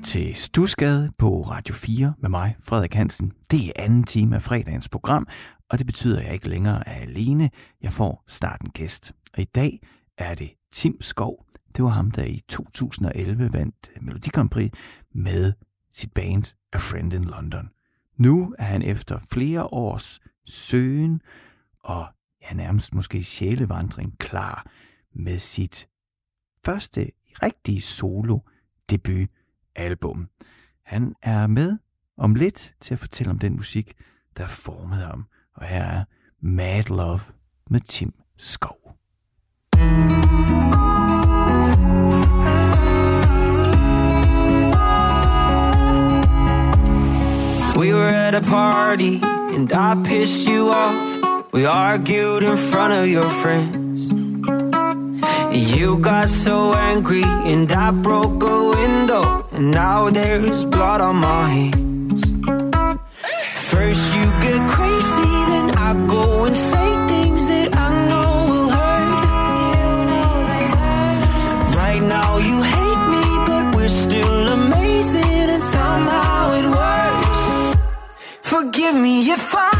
til Stusgade på Radio 4 med mig, Frederik Hansen. Det er anden time af fredagens program, og det betyder, at jeg ikke længere er alene. Jeg får snart en gæst. Og i dag er det Tim Skov. Det var ham, der i 2011 vandt Melodikampri med sit band A Friend in London. Nu er han efter flere års søgen og ja, nærmest måske sjælevandring klar med sit første rigtige solo debut album. Han er med om lidt til at fortælle om den musik, der formede ham. Og her er Mad Love med Tim Skov. We were at a party and I pissed you off. We argued in front of your friends. You got so angry and I broke a window And now there's blood on my hands. First you get crazy, then I go and say things that I know will hurt. Right now you hate me, but we're still amazing And somehow it works. Forgive me if I'm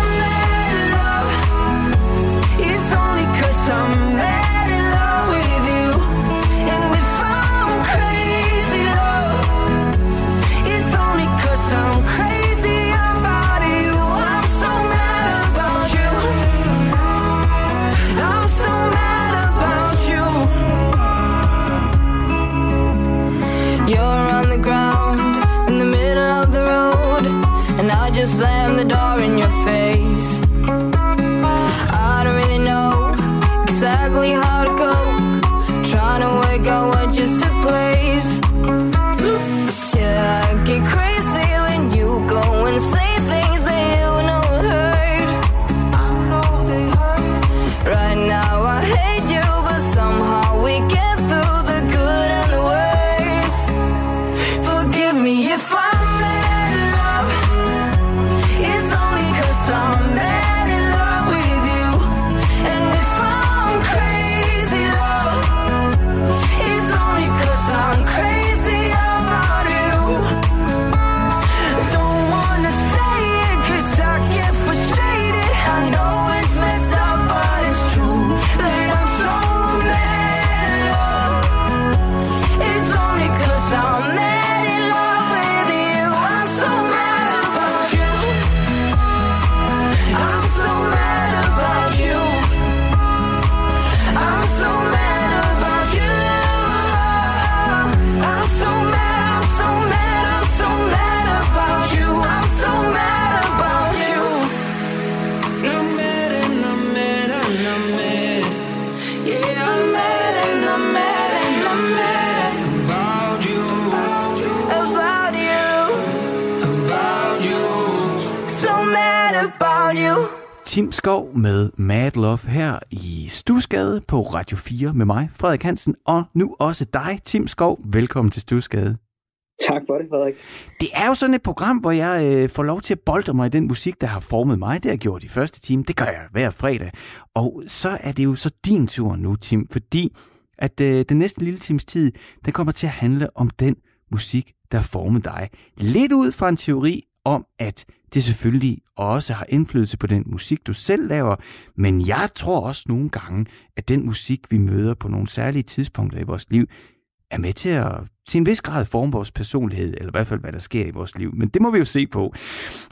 Tim Skov med Mad Love her i Stusgade på Radio 4 med mig, Frederik Hansen, og nu også dig, Tim Skov. Velkommen til Stusgade. Tak for det, Frederik. Det er jo sådan et program, hvor jeg øh, får lov til at bolde mig i den musik, der har formet mig. Det har jeg gjort i første time. Det gør jeg hver fredag. Og så er det jo så din tur nu, Tim, fordi at øh, den næste lille times tid, den kommer til at handle om den musik, der formede dig. Lidt ud fra en teori om, at det selvfølgelig også har indflydelse på den musik, du selv laver, men jeg tror også nogle gange, at den musik, vi møder på nogle særlige tidspunkter i vores liv, er med til at til en vis grad forme vores personlighed, eller i hvert fald, hvad der sker i vores liv. Men det må vi jo se på.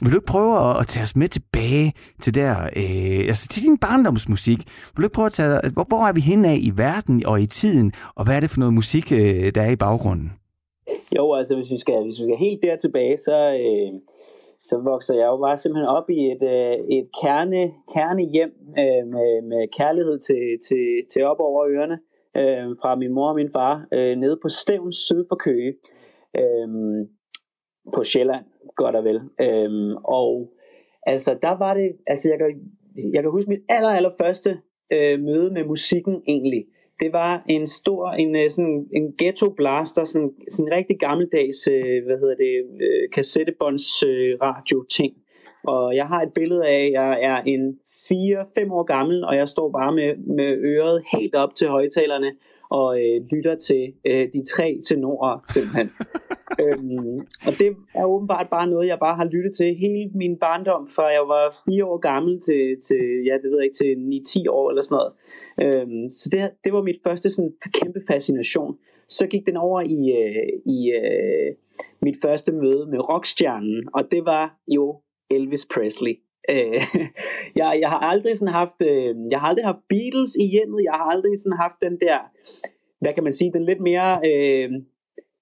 Vil du ikke prøve at, at tage os med tilbage til der, øh, altså til din barndomsmusik? Vil du ikke prøve at tage, hvor, hvor er vi henne af i verden og i tiden, og hvad er det for noget musik, øh, der er i baggrunden? Jo, altså hvis vi skal, hvis vi skal helt der tilbage, så, øh, så vokser jeg jo bare simpelthen op i et, øh, et kerne, kerne hjem øh, med, med kærlighed til, til, til op over ørerne øh, fra min mor og min far øh, nede på Stævns syd for Køge øh, på Sjælland, godt og vel. Øh, og altså der var det, altså jeg kan, jeg kan huske mit aller, aller første øh, møde med musikken egentlig det var en stor, en, øh, sådan, en ghetto blaster, sådan, sådan en rigtig gammeldags, øh, hvad hedder det, øh, kassettebånds radio ting, Og jeg har et billede af, at jeg er en 4-5 år gammel, og jeg står bare med, med øret helt op til højtalerne og øh, lytter til øh, de tre tenorer simpelthen. øhm, og det er åbenbart bare noget, jeg bare har lyttet til hele min barndom, fra jeg var 4 år gammel til, til ja, det ved jeg ikke, til 9-10 år eller sådan noget. Øhm, så det, det var mit første sådan kæmpe fascination. Så gik den over i, øh, i øh, mit første møde med rockstjernen, og det var jo Elvis Presley. Øh, jeg, jeg har aldrig sådan haft, øh, jeg har aldrig haft Beatles i hjemmet. Jeg har aldrig sådan haft den der, hvad kan man sige, den lidt mere, øh,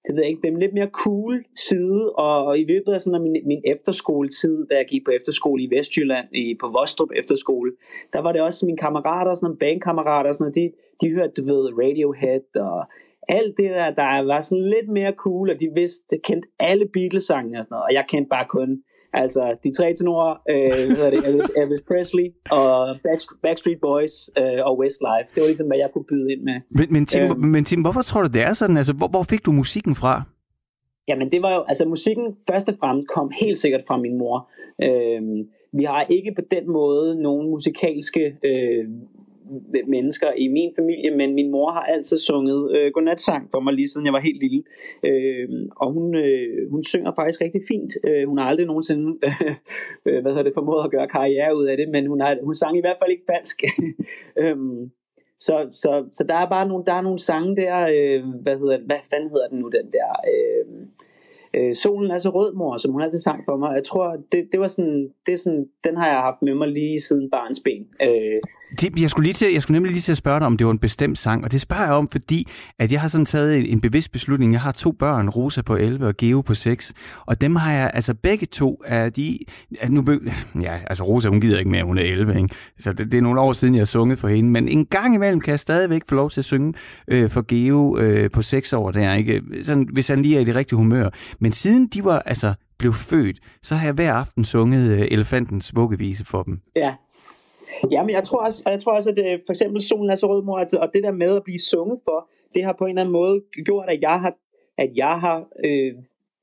det ved jeg ikke, den lidt mere cool side. Og, og i løbet af sådan min, min efterskoletid, da jeg gik på efterskole i Vestjylland, i, på Vostrup efterskole, der var det også mine kammerater, sådan nogle bandkammerater, sådan de, de hørte, du ved, Radiohead og alt det der, der var sådan lidt mere cool, og de vidste, de kendte alle Beatles-sangene og sådan noget, og jeg kendte bare kun Altså, de tre tenorer, øh, hvad det, Elvis, Elvis Presley og Backstreet Boys øh, og Westlife. Det var ligesom, hvad jeg kunne byde ind med. Men, men, Tim, øh, men Tim, hvorfor tror du, det er sådan? Altså, hvor, hvor fik du musikken fra? Jamen, det var jo, altså musikken først og fremmest kom helt sikkert fra min mor. Øh, vi har ikke på den måde nogen musikalske øh, mennesker i min familie, men min mor har altid sunget øh, godnatsang for mig, lige siden jeg var helt lille. Øh, og hun, øh, hun synger faktisk rigtig fint. Øh, hun har aldrig nogensinde øh, hvad hedder det, formået at gøre karriere ud af det, men hun, har, hun sang i hvert fald ikke falsk. øh, så, så, så der er bare nogle, der er nogle sange der, øh, hvad, hedder, hvad fanden hedder den nu, den der... Øh, øh, Solen er så rød, mor, som hun altid sang for mig. Jeg tror, det, det var sådan, det er sådan, den har jeg haft med mig lige siden barns ben. Øh, jeg skulle, lige til, jeg skulle nemlig lige til at spørge dig, om det var en bestemt sang, og det spørger jeg om, fordi at jeg har sådan taget en bevidst beslutning. Jeg har to børn, Rosa på 11 og Geo på 6, og dem har jeg, altså begge to er de, er nu, ja, altså Rosa, hun gider ikke mere, hun er 11, ikke? så det, det er nogle år siden, jeg har sunget for hende, men en gang imellem kan jeg stadigvæk få lov til at synge øh, for Geo øh, på 6 år der, ikke? Sådan, hvis han lige er i det rigtige humør. Men siden de var, altså blev født, så har jeg hver aften sunget øh, Elefantens vuggevise for dem. Ja, Ja, men jeg tror også, jeg tror også at det, for eksempel Solen er så rød, mor, altså, og det der med at blive sunget for, det har på en eller anden måde gjort, at jeg har, at jeg har øh,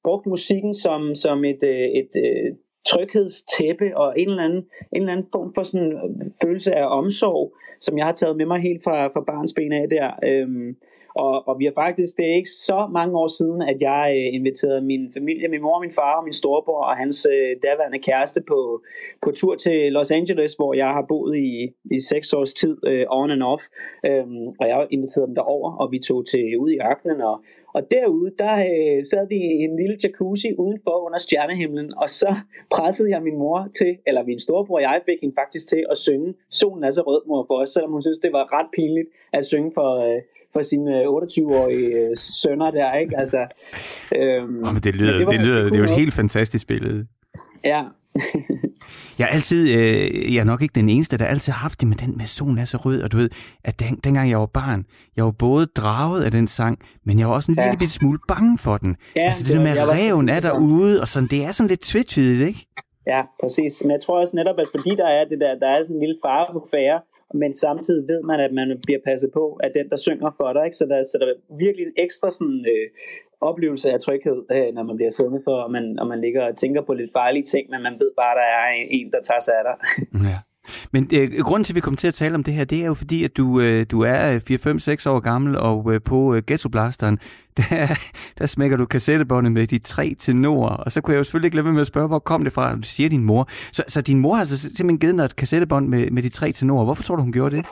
brugt musikken som, som et, øh, et øh, tryghedstæppe og en eller, anden, en eller anden form for sådan øh, følelse af omsorg, som jeg har taget med mig helt fra, fra barns ben af der. Øh, og, og vi har faktisk, det er ikke så mange år siden, at jeg øh, inviterede min familie, min mor, min far og min storebror og hans øh, daværende kæreste på, på tur til Los Angeles, hvor jeg har boet i, i seks års tid, øh, on and off. Øhm, og jeg inviterede dem derover, og vi tog til ud i ørkenen, og, og derude, der øh, sad vi i en lille jacuzzi udenfor under stjernehimlen, og så pressede jeg min mor til, eller min storebror og jeg fik hende faktisk til at synge Solen er så rød, mor, for os, selvom hun synes, det var ret pinligt at synge for, øh, for sine 28-årige øh, øh, sønner der, ikke? Altså, øhm, oh, men det lyder, det, det, lyder, det er jo et helt fantastisk billede. Ja. jeg er altid, øh, jeg er nok ikke den eneste, der altid har haft det med den med solen er så rød, og du ved, at den, dengang jeg var barn, jeg var både draget af den sang, men jeg var også en ja. lille bitte smule bange for den. Ja, altså det, det med, at reven er derude, og sådan, det er sådan lidt twitchet, ikke? Ja, præcis. Men jeg tror også netop, at fordi der er det der, der er sådan en lille fare på færre, men samtidig ved man, at man bliver passet på af den, der synger for dig. Ikke? Så, der, så der er virkelig en ekstra sådan, øh, oplevelse af tryghed, øh, når man bliver sunget for, og man, og man ligger og tænker på lidt farlige ting, men man ved bare, at der er en, der tager sig af dig. Ja. Men øh, grunden til, at vi kommer til at tale om det her, det er jo fordi, at du, øh, du er øh, 4-5-6 år gammel, og øh, på øh, Ghetto Blasteren, der, der smækker du kassettebåndet med de tre tenorer. Og så kunne jeg jo selvfølgelig ikke lade med at spørge, hvor kom det fra? Du siger din mor. Så, så din mor har altså simpelthen givet dig et kassettebånd med, med de tre tenorer. Hvorfor tror du, hun gjorde det?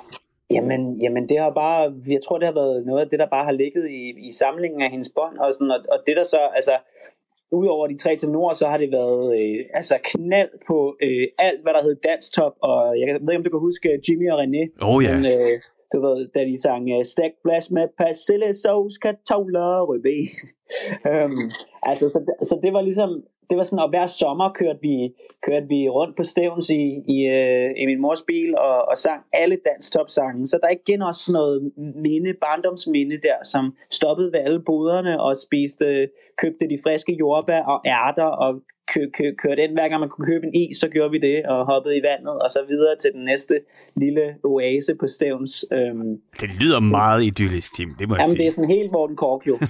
Jamen, jamen det har bare, jeg tror det har været noget af det, der bare har ligget i, i samlingen af hendes bånd, og, sådan, og, og det der så, altså, udover de tre tenorer, så har det været øh, altså knald på øh, alt, hvad der hed Danstop, og jeg ved ikke, om du kan huske Jimmy og René. Oh ja. Men, øh, du ved, da de sang uh, stak plads med persille, sovs, kartofler og rødbe. um, altså, så, så det var ligesom, det var sådan, og hver sommer kørte vi, kørte vi rundt på Stævns i, i, øh, i min mors bil og, og sang alle danstop-sange. Så der er igen også sådan noget minde, barndomsminde der, som stoppede ved alle boderne og spiste, købte de friske jordbær og ærter og kø, kø, kørte ind, hver gang man kunne købe en is, så gjorde vi det, og hoppede i vandet, og så videre til den næste lille oase på Stævns. Øhm, det lyder meget idyllisk, Tim, det må jeg jamen, sige. det er sådan helt Morten Kork, jo.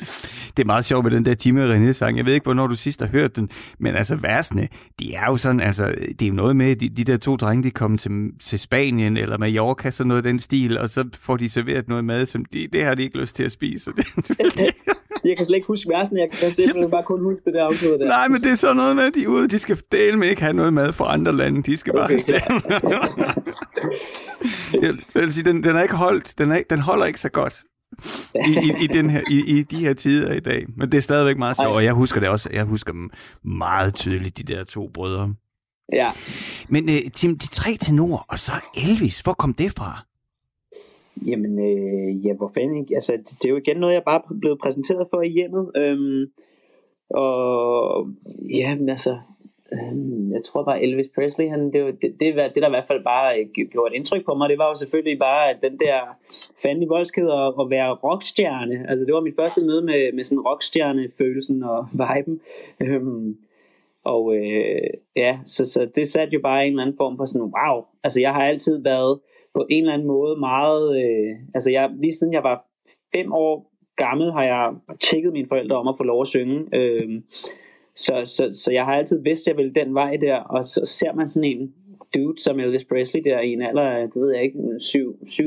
Altså. det er meget sjovt med den der Jimmy René sang. Jeg ved ikke, hvornår du sidst har hørt den, men altså versene, de er jo sådan, altså, det er jo noget med, de, de der to drenge, de kommer til, til Spanien eller Mallorca, sådan noget af den stil, og så får de serveret noget mad, som de, det har de ikke lyst til at spise. Jeg kan slet ikke huske versene, jeg kan simpelthen bare kun huske det der afsnit der. Nej, men det er sådan noget med, at de ude, de skal dele med ikke have noget mad fra andre lande, de skal bare have jeg, jeg vil sige, den, den er ikke holdt, den, er, den holder ikke så godt i, i, i, den her, i, i de her tider i dag. Men det er stadigvæk meget sjovt, og jeg husker det også. Jeg husker dem meget tydeligt, de der to brødre. Ja. Men uh, Tim, de tre tenor, og så Elvis, hvor kom det fra? Jamen, øh, ja, hvor fanden ikke? Altså, det, det er jo igen noget, jeg bare er blevet præsenteret for i hjemmet. Øhm, og ja, men altså, øhm, jeg tror bare Elvis Presley, han, det, det, det, det, det der i hvert fald bare øh, gjorde et indtryk på mig, det var jo selvfølgelig bare, at den der fandme voldsked at, at være rockstjerne. Altså, det var mit første møde med, med sådan rockstjerne-følelsen og viben. Øhm, og øh, ja, så, så det satte jo bare en eller anden form for sådan, wow, altså jeg har altid været på en eller anden måde meget, øh, altså jeg, lige siden jeg var fem år gammel, har jeg tjekket mine forældre om at få lov at synge. Øh, så, så, så jeg har altid vidst, at jeg ville den vej der, og så ser man sådan en dude som Elvis Presley der i en alder, det ved jeg ikke, 7-8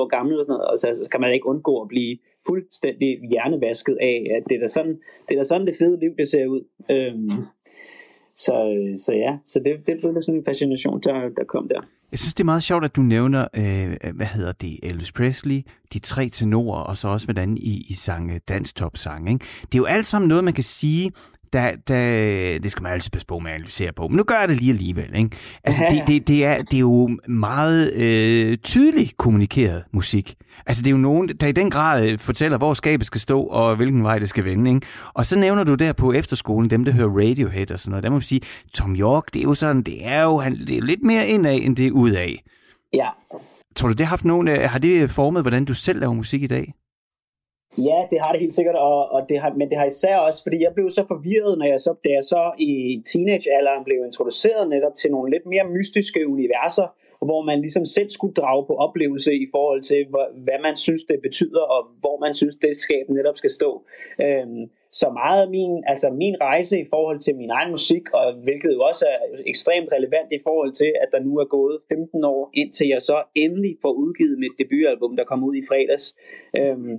år gammel, eller sådan noget, og så, så kan man ikke undgå at blive fuldstændig hjernevasket af, at det er da sådan det, er da sådan, det fede liv, det ser ud. Øhm, så, så ja, så det, det blev sådan en fascination, der, der kom der. Jeg synes, det er meget sjovt, at du nævner, øh, hvad hedder det, Elvis Presley, de tre tenorer, og så også, hvordan I, I sang øh, dansk top sang. Ikke? Det er jo alt sammen noget, man kan sige, der, der, det skal man altid passe på med at analysere på, men nu gør jeg det lige alligevel. Ikke? Altså, det, det, det, er, det er jo meget øh, tydeligt kommunikeret musik. Altså, det er jo nogen, der i den grad øh, fortæller, hvor skabet skal stå, og hvilken vej det skal vende. Ikke? Og så nævner du der på efterskolen, dem der hører Radiohead og sådan noget, der må man sige, Tom York, det er jo sådan, det er jo han, det er lidt mere indad, end det er udad. Ja. Tror du, det har haft nogen, øh, har det formet, hvordan du selv laver musik i dag? Ja, det har det helt sikkert, og, og det har, men det har især også, fordi jeg blev så forvirret, når jeg så, da jeg så i teenagealderen blev introduceret netop til nogle lidt mere mystiske universer, hvor man ligesom selv skulle drage på oplevelse i forhold til, hvad man synes, det betyder, og hvor man synes, det skab netop skal stå. Øhm, så meget af min, altså min rejse i forhold til min egen musik, og hvilket jo også er ekstremt relevant i forhold til, at der nu er gået 15 år, indtil jeg så endelig får udgivet mit debutalbum, der kom ud i fredags. Øhm,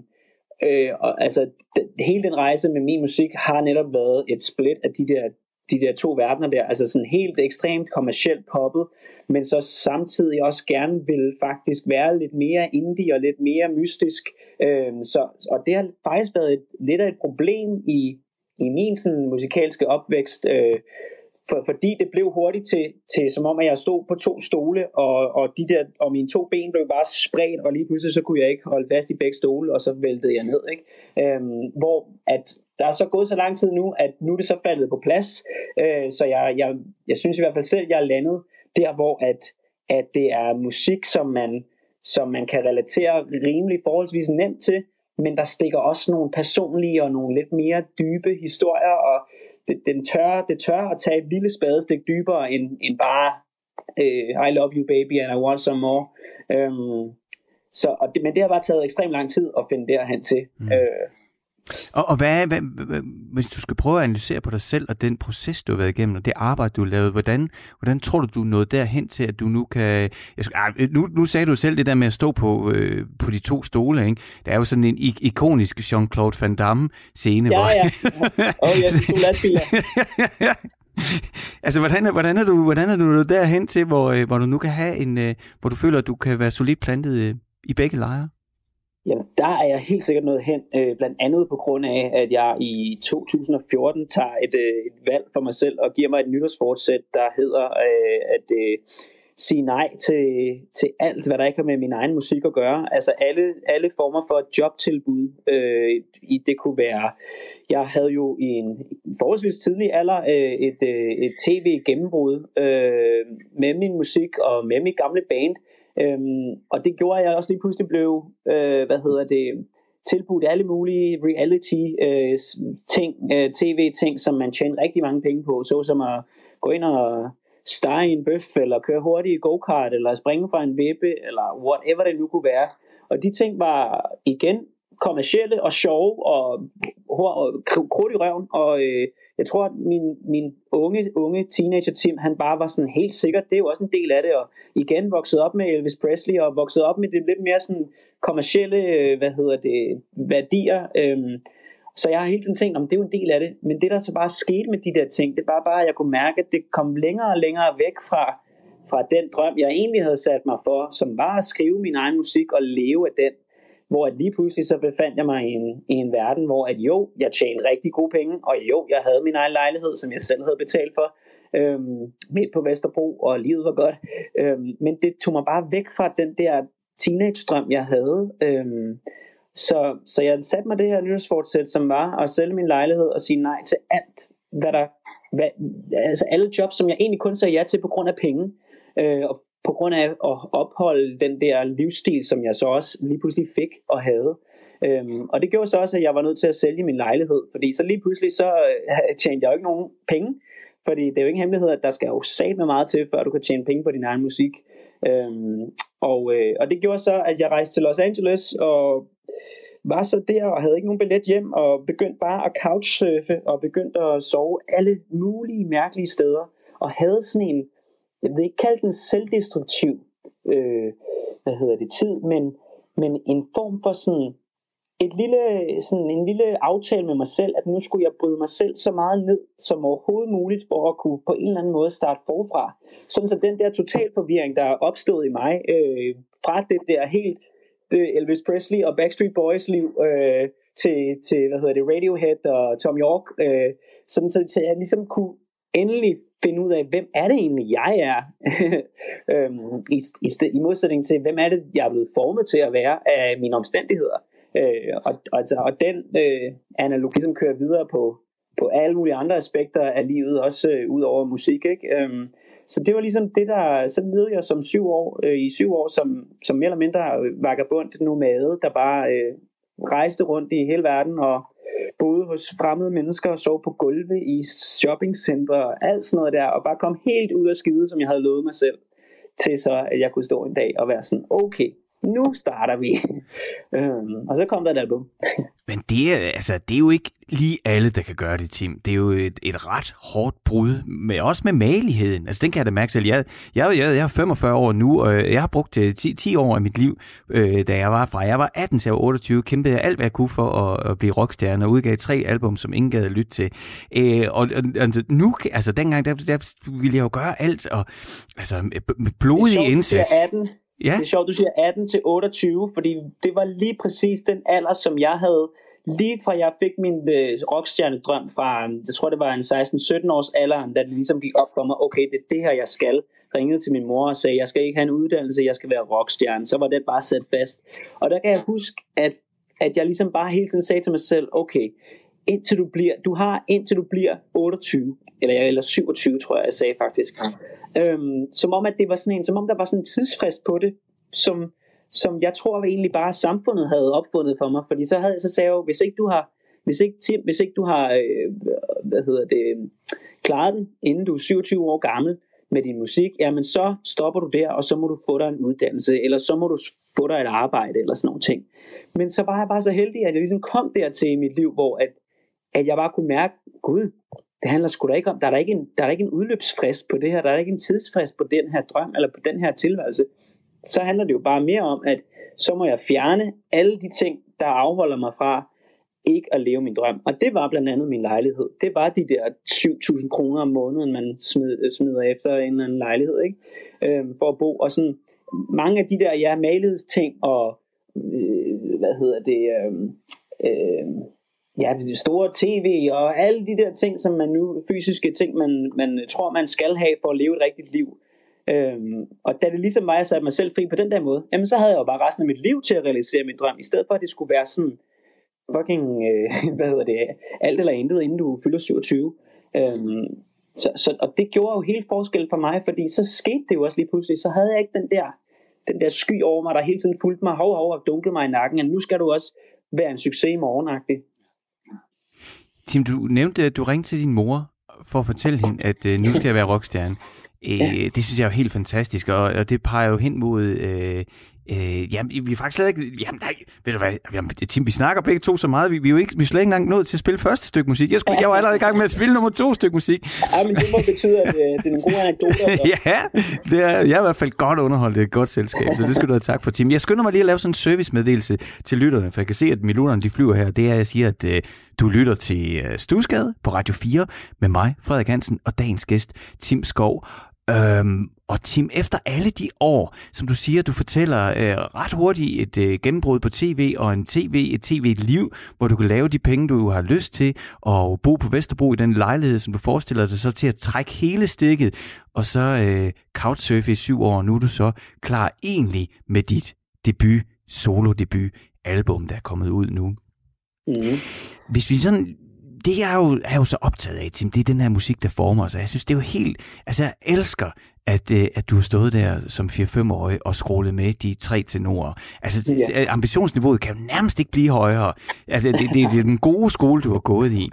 Øh, og altså, det, hele den rejse med min musik har netop været et split af de der, de der to verdener der, altså sådan helt ekstremt kommercielt poppet, men så samtidig også gerne vil faktisk være lidt mere indie og lidt mere mystisk. Øh, så, og det har faktisk været et, lidt af et problem i, i min sådan, musikalske opvækst, øh, for, fordi det blev hurtigt til, til, som om at jeg stod på to stole, og, og, de der, og mine to ben blev bare spredt, og lige pludselig så kunne jeg ikke holde fast i begge stole, og så væltede jeg ned. Ikke? Øhm, hvor at der er så gået så lang tid nu, at nu er det så faldet på plads, øh, så jeg, jeg, jeg synes i hvert fald selv, at jeg er landet der, hvor at, at det er musik, som man, som man kan relatere rimelig forholdsvis nemt til, men der stikker også nogle personlige og nogle lidt mere dybe historier, og det, den tør, det tør at tage et lille spadestik dybere end, end bare uh, I love you baby and I want some more. Um, så, og det, men det har bare taget ekstremt lang tid at finde derhen til. Mm. Uh, og, og hvad, hvad, hvad, hvis du skal prøve at analysere på dig selv og den proces, du har været igennem, og det arbejde, du har lavet, hvordan, hvordan tror du, du nået derhen til, at du nu kan... Jeg skal, ah, nu, nu sagde du selv det der med at stå på, øh, på de to stole, ikke? Der er jo sådan en ikonisk Jean-Claude Van Damme-scene. Ja, hvor... ja. Åh, oh, ja, de to lastbiler. altså, hvordan, hvordan, er du, hvordan er du nået derhen til, hvor, øh, hvor du nu kan have en... Øh, hvor du føler, at du kan være solidt plantet i begge lejre? Jamen, der er jeg helt sikkert noget hen, øh, blandt andet på grund af, at jeg i 2014 tager et, øh, et valg for mig selv og giver mig et nytårsfortsæt, der hedder øh, at øh, sige nej til, til alt, hvad der ikke har med min egen musik at gøre. Altså alle, alle former for jobtilbud. Øh, i, det kunne være, jeg havde jo i en forholdsvis tidlig alder øh, et, øh, et tv-gennembrud øh, med min musik og med mit gamle band, Øhm, og det gjorde, at jeg også lige pludselig blev, øh, hvad hedder det, tilbudt alle mulige reality øh, ting, øh, tv-ting, som man tjener rigtig mange penge på, såsom at gå ind og stege en bøf, eller køre hurtigt i go-kart, eller springe fra en vippe, eller whatever det nu kunne være. Og de ting var igen kommercielle og sjove og, og krudt i røven, og øh, jeg tror, at min, min unge, unge teenager Tim, han bare var sådan helt sikkert, det er jo også en del af det, og igen vokset op med Elvis Presley, og vokset op med det lidt mere sådan kommercielle, øh, hvad hedder det, værdier, øhm, så jeg har hele tiden tænkt, om det er jo en del af det, men det der så bare skete med de der ting, det var bare, at jeg kunne mærke, at det kom længere og længere væk fra, fra den drøm, jeg egentlig havde sat mig for, som var at skrive min egen musik og leve af den. Hvor at lige pludselig så befandt jeg mig i en, i en verden, hvor at jo, jeg tjente rigtig gode penge, og jo, jeg havde min egen lejlighed, som jeg selv havde betalt for, øhm, midt på Vesterbro, og livet var godt. Øhm, men det tog mig bare væk fra den der teenage-drøm, jeg havde. Øhm, så, så jeg satte mig det her nyhedsfortsæt, som var at sælge min lejlighed og sige nej til alt, hvad der, hvad, altså alle jobs, som jeg egentlig kun sagde ja til på grund af penge, øh, og på grund af at opholde den der livsstil, som jeg så også lige pludselig fik og havde. Øhm, og det gjorde så også, at jeg var nødt til at sælge min lejlighed, fordi så lige pludselig så øh, tjente jeg jo ikke nogen penge, fordi det er jo ingen hemmelighed, at der skal jo satme meget til, før du kan tjene penge på din egen musik. Øhm, og, øh, og det gjorde så, at jeg rejste til Los Angeles og var så der og havde ikke nogen billet hjem og begyndte bare at couchsurfe og begyndte at sove alle mulige mærkelige steder og havde sådan en, jeg vil ikke kalde den selvdestruktiv øh, hvad hedder det, tid, men, men en form for sådan et lille, sådan en lille aftale med mig selv, at nu skulle jeg bryde mig selv så meget ned som overhovedet muligt, for at kunne på en eller anden måde starte forfra. Sådan så den der total forvirring, der er opstået i mig, øh, fra det der helt øh, Elvis Presley og Backstreet Boys liv, øh, til, til, hvad hedder det, Radiohead og Tom York, øh, sådan så, så jeg ligesom kunne endelig finde ud af, hvem er det egentlig, jeg er, øhm, i, i, i modsætning til, hvem er det, jeg er blevet formet til at være af mine omstændigheder. Øh, og, altså, og den øh, analogi, som kører videre på, på alle mulige andre aspekter af livet, også øh, ud over musik. Ikke? Øhm, så det var ligesom det, der... Så levede jeg som syv år, øh, i syv år som, som mere eller mindre øh, vagabond nomade, der bare øh, rejste rundt i hele verden og boede hos fremmede mennesker og sov på gulve i shoppingcentre og alt sådan noget der, og bare kom helt ud af skide, som jeg havde lovet mig selv, til så, at jeg kunne stå en dag og være sådan, okay, nu starter vi. øhm, og så kom der et album. Men det er, altså, det er jo ikke lige alle, der kan gøre det, Tim. Det er jo et, et ret hårdt brud, med, også med maligheden. Altså, den kan jeg da mærke selv. Jeg, jeg, jeg, jeg er 45 år nu, og jeg har brugt 10, øh, 10 år af mit liv, øh, da jeg var fra. Jeg var 18 til jeg var 28, kæmpede jeg alt, hvad jeg kunne for at, at blive rockstjerne, og udgav tre album, som ingen gad lytte til. Øh, og, og altså, nu, altså dengang, der, der ville jeg jo gøre alt, og altså med blodig indsats. 18. Ja. Det er sjovt, du siger 18 til 28, fordi det var lige præcis den alder, som jeg havde, lige fra jeg fik min øh, rockstjernedrøm fra, øh, jeg tror det var en 16-17 års alder, da det ligesom gik op for mig, okay, det er det her, jeg skal. Ringede til min mor og sagde, jeg skal ikke have en uddannelse, jeg skal være rockstjerne. Så var det bare sat fast. Og der kan jeg huske, at, at jeg ligesom bare hele tiden sagde til mig selv, okay, indtil du bliver, du har indtil du bliver 28, eller, eller 27, tror jeg, jeg sagde faktisk. Øhm, som om, at det var sådan en, som om der var sådan en tidsfrist på det, som, som jeg tror egentlig bare samfundet havde opfundet for mig, fordi så, havde, så sagde jeg jo, hvis ikke du har, hvis ikke, Tim, hvis ikke du har øh, hvad hedder det, klaret den, inden du er 27 år gammel med din musik, jamen så stopper du der, og så må du få dig en uddannelse, eller så må du få dig et arbejde, eller sådan nogle ting. Men så var jeg bare så heldig, at jeg ligesom kom dertil i mit liv, hvor at, at jeg bare kunne mærke, gud, det handler sgu da ikke om, der er der ikke, en, der er der ikke en udløbsfrist på det her, der er ikke en tidsfrist på den her drøm, eller på den her tilværelse. Så handler det jo bare mere om, at så må jeg fjerne alle de ting, der afholder mig fra ikke at leve min drøm. Og det var blandt andet min lejlighed. Det var de der 7.000 kroner om måneden, man smid, smider efter en eller anden lejlighed, ikke? Øhm, for at bo. Og sådan mange af de der, ja, malighedsting og, øh, hvad hedder det, øh, øh, ja, det store tv og alle de der ting, som man nu, fysiske ting, man, man tror, man skal have for at leve et rigtigt liv. Øhm, og da det ligesom mig, jeg satte mig selv fri på den der måde, jamen så havde jeg jo bare resten af mit liv til at realisere min drøm, i stedet for at det skulle være sådan, fucking, øh, hvad hedder det, alt eller intet, inden du fylder 27. Øhm, så, så, og det gjorde jo helt forskel for mig, fordi så skete det jo også lige pludselig, så havde jeg ikke den der, den der sky over mig, der hele tiden fulgte mig, hov, hov, og dunkede mig i nakken, at nu skal du også være en succes i morgenagtigt. Tim, du nævnte, at du ringte til din mor for at fortælle hende, at øh, nu skal jeg være rockstjerne. Øh, ja. Det synes jeg er jo helt fantastisk, og, og det peger jo hen mod øh, Øh, jamen, vi er faktisk slet ikke... Jamen, nej, ved du hvad? Jamen, Tim, vi snakker begge to så meget. Vi, vi er jo ikke, vi er slet ikke engang nået til at spille første stykke musik. Jeg, skulle, jeg var allerede i gang med at spille nummer to stykke musik. Ja, men det må betyde, at øh, det er nogle gode anekdoter. ja, det er, jeg er i hvert fald godt underholdt. Det er et godt selskab, så det skal du have tak for, Tim. Jeg skynder mig lige at lave sådan en servicemeddelelse til lytterne, for jeg kan se, at millionerne de flyver her. Det er, at jeg siger, at øh, du lytter til øh, Stusgade på Radio 4 med mig, Frederik Hansen, og dagens gæst, Tim Skov. Øhm, og Tim, efter alle de år, som du siger, du fortæller øh, ret hurtigt et øh, gennembrud på tv og en tv, et tv-liv, hvor du kan lave de penge, du har lyst til, og bo på Vesterbro i den lejlighed, som du forestiller dig så til at trække hele stikket, og så øh, couchsurfe i syv år, og nu er du så klar egentlig med dit debut, solo-debut album, der er kommet ud nu. Mm. Hvis vi sådan det jeg er jo, er jo så optaget af, Tim, det er den her musik, der former os. Jeg synes, det er jo helt... Altså, jeg elsker at, øh, at du har stået der som 4-5-årig og scrollet med de tre tenorer. Altså, ja. ambitionsniveauet kan jo nærmest ikke blive højere. Altså, det, det, det er den gode skole, du har gået i.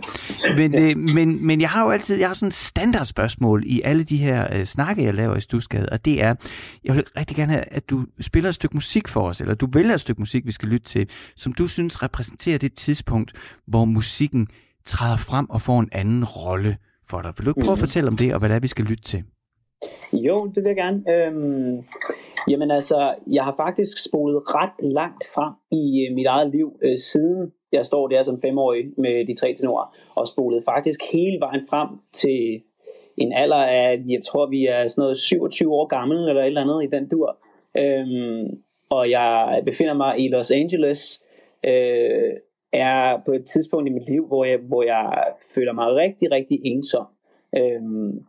Men, øh, men, men jeg har jo altid jeg har sådan et standardspørgsmål i alle de her øh, snakke, jeg laver i Stusgade, og det er, jeg vil rigtig gerne have, at du spiller et stykke musik for os, eller du vælger et stykke musik, vi skal lytte til, som du synes repræsenterer det tidspunkt, hvor musikken træder frem og får en anden rolle for dig. Vil du ikke prøve mm. at mhm. fortælle om det, og hvad det er, vi skal lytte til? Jo, det vil jeg gerne. Øhm, jamen altså, jeg har faktisk spolet ret langt frem i øh, mit eget liv, øh, siden jeg står der som femårig med de tre tenorer, og spolet faktisk hele vejen frem til en alder af, jeg tror vi er sådan noget 27 år gammel, eller et eller andet i den dur. Øhm, og jeg befinder mig i Los Angeles, øh, er på et tidspunkt i mit liv, hvor jeg, hvor jeg føler mig rigtig, rigtig ensom. Øhm,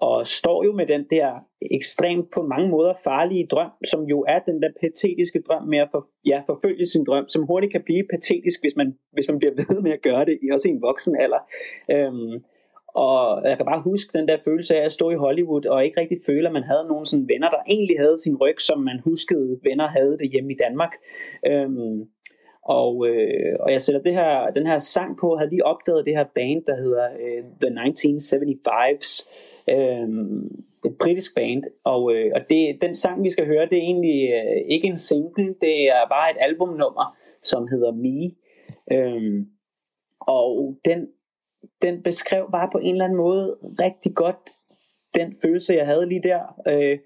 og står jo med den der ekstremt på mange måder farlige drøm, som jo er den der patetiske drøm med at for, ja, forfølge sin drøm, som hurtigt kan blive patetisk, hvis man, hvis man bliver ved med at gøre det, også i en voksen alder. Øhm, og jeg kan bare huske den der følelse af at stå i Hollywood og ikke rigtig føle, at man havde nogen sådan venner, der egentlig havde sin ryg, som man huskede venner havde det hjemme i Danmark. Øhm, og, øh, og jeg sætter det her, den her sang på, havde lige opdaget det her band, der hedder øh, The 1975's. Øh, et britisk band, og, øh, og det, den sang, vi skal høre, det er egentlig øh, ikke en single, det er bare et albumnummer, som hedder Me. Øh, og den, den beskrev bare på en eller anden måde rigtig godt den følelse, jeg havde lige der. Øh,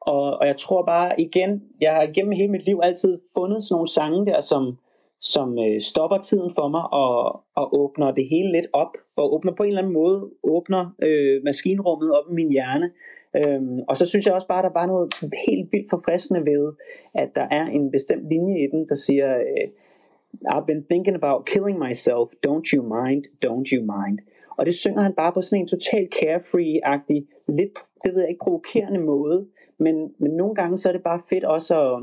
og, og jeg tror bare igen, jeg har gennem hele mit liv altid fundet sådan nogle sange der, som, som øh, stopper tiden for mig og, og åbner det hele lidt op, og åbner på en eller anden måde, åbner øh, maskinrummet op i min hjerne. Øhm, og så synes jeg også bare, at der var noget helt vildt forfriskende ved, at der er en bestemt linje i den, der siger, øh, I've been thinking about killing myself, don't you mind, don't you mind. Og det synger han bare på sådan en total carefree-agtig, lidt, det ved jeg ikke, provokerende måde, men, men nogle gange så er det bare fedt også at,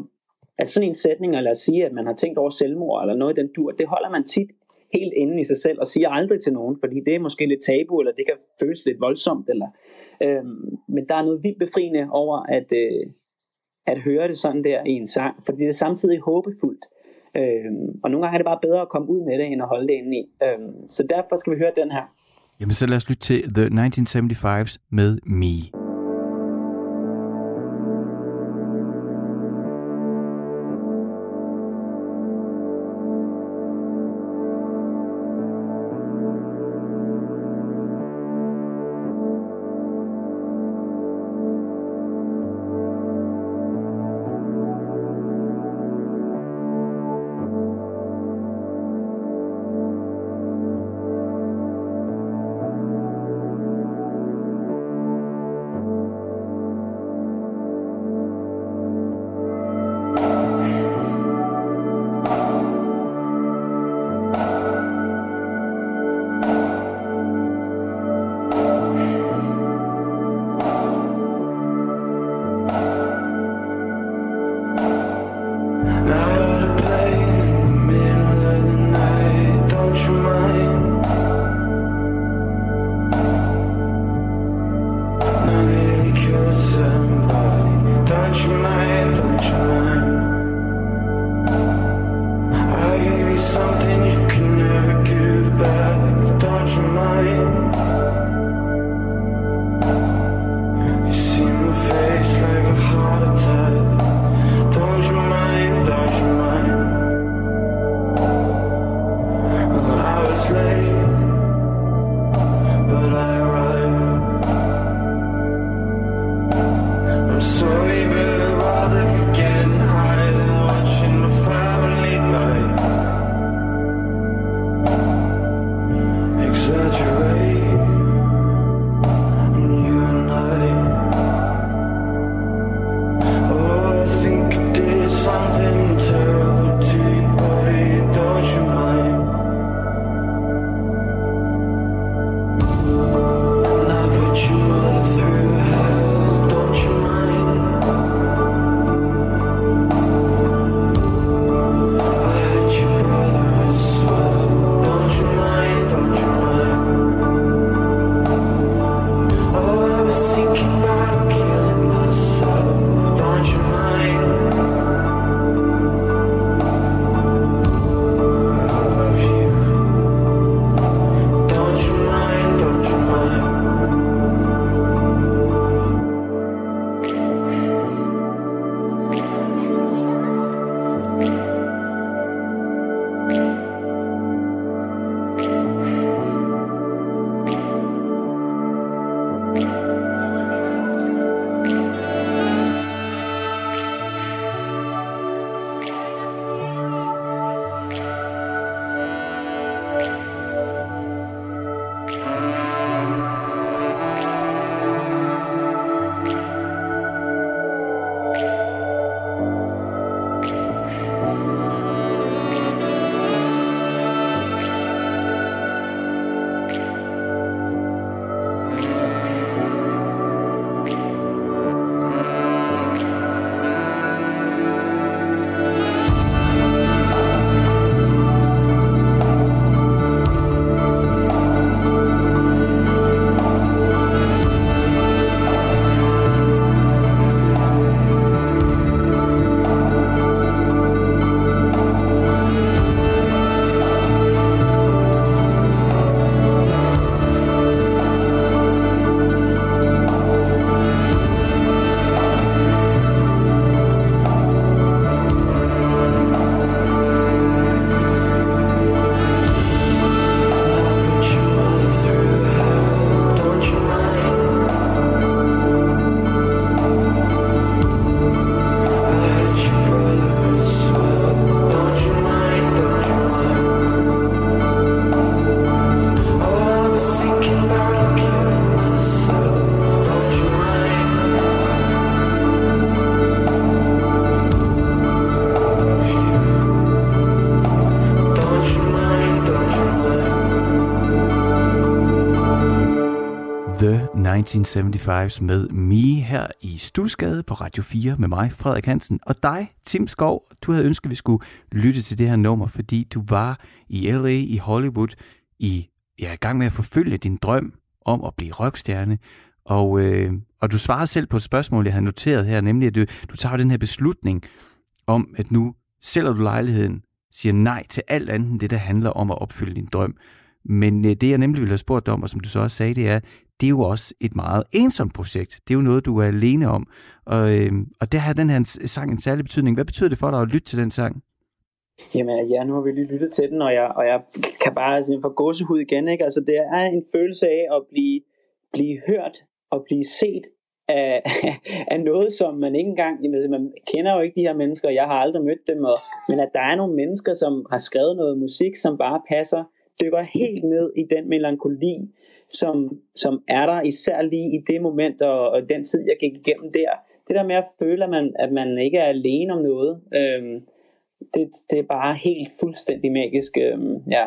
at sådan en sætning, eller at sige, at man har tænkt over selvmord, eller noget i den dur, det holder man tit helt inde i sig selv, og siger aldrig til nogen, fordi det er måske lidt tabu, eller det kan føles lidt voldsomt, eller, øhm, men der er noget vildt befriende over at, øh, at høre det sådan der i en sang, fordi det er samtidig håbefuldt. Øhm, og nogle gange er det bare bedre at komme ud med det, end at holde det inde i. Øhm, så derfor skal vi høre den her. Jamen så lad os lytte til The 1975's med Me. 1975 med Me her i Stusgade på Radio 4 med mig, Frederik Hansen, og dig, Tim Skov. Du havde ønsket, at vi skulle lytte til det her nummer, fordi du var i LA, i Hollywood, i, ja, i gang med at forfølge din drøm om at blive rockstjerne. Og, øh, og du svarede selv på et spørgsmål, jeg havde noteret her, nemlig at du, du tager den her beslutning om, at nu sælger du lejligheden, siger nej til alt andet end det, der handler om at opfylde din drøm. Men øh, det, jeg nemlig ville have spurgt dig om, og som du så også sagde, det er, det er jo også et meget ensomt projekt. Det er jo noget, du er alene om. Og, øh, og der har den her sang en særlig betydning. Hvad betyder det for dig at lytte til den sang? Jamen ja, nu har vi lige lyttet til den, og jeg, og jeg kan bare altså, få gåsehud igen. Ikke? Altså, det er en følelse af at blive, blive hørt og blive set af, af noget, som man ikke engang, jamen, altså, man kender jo ikke de her mennesker, jeg har aldrig mødt dem, og, men at der er nogle mennesker, som har skrevet noget musik, som bare passer, dykker helt ned i den melankoli, som, som er der især lige i det moment og, og den tid, jeg gik igennem der. Det der med at føle, at man, at man ikke er alene om noget, øhm, det, det er bare helt fuldstændig magisk. Øhm, ja.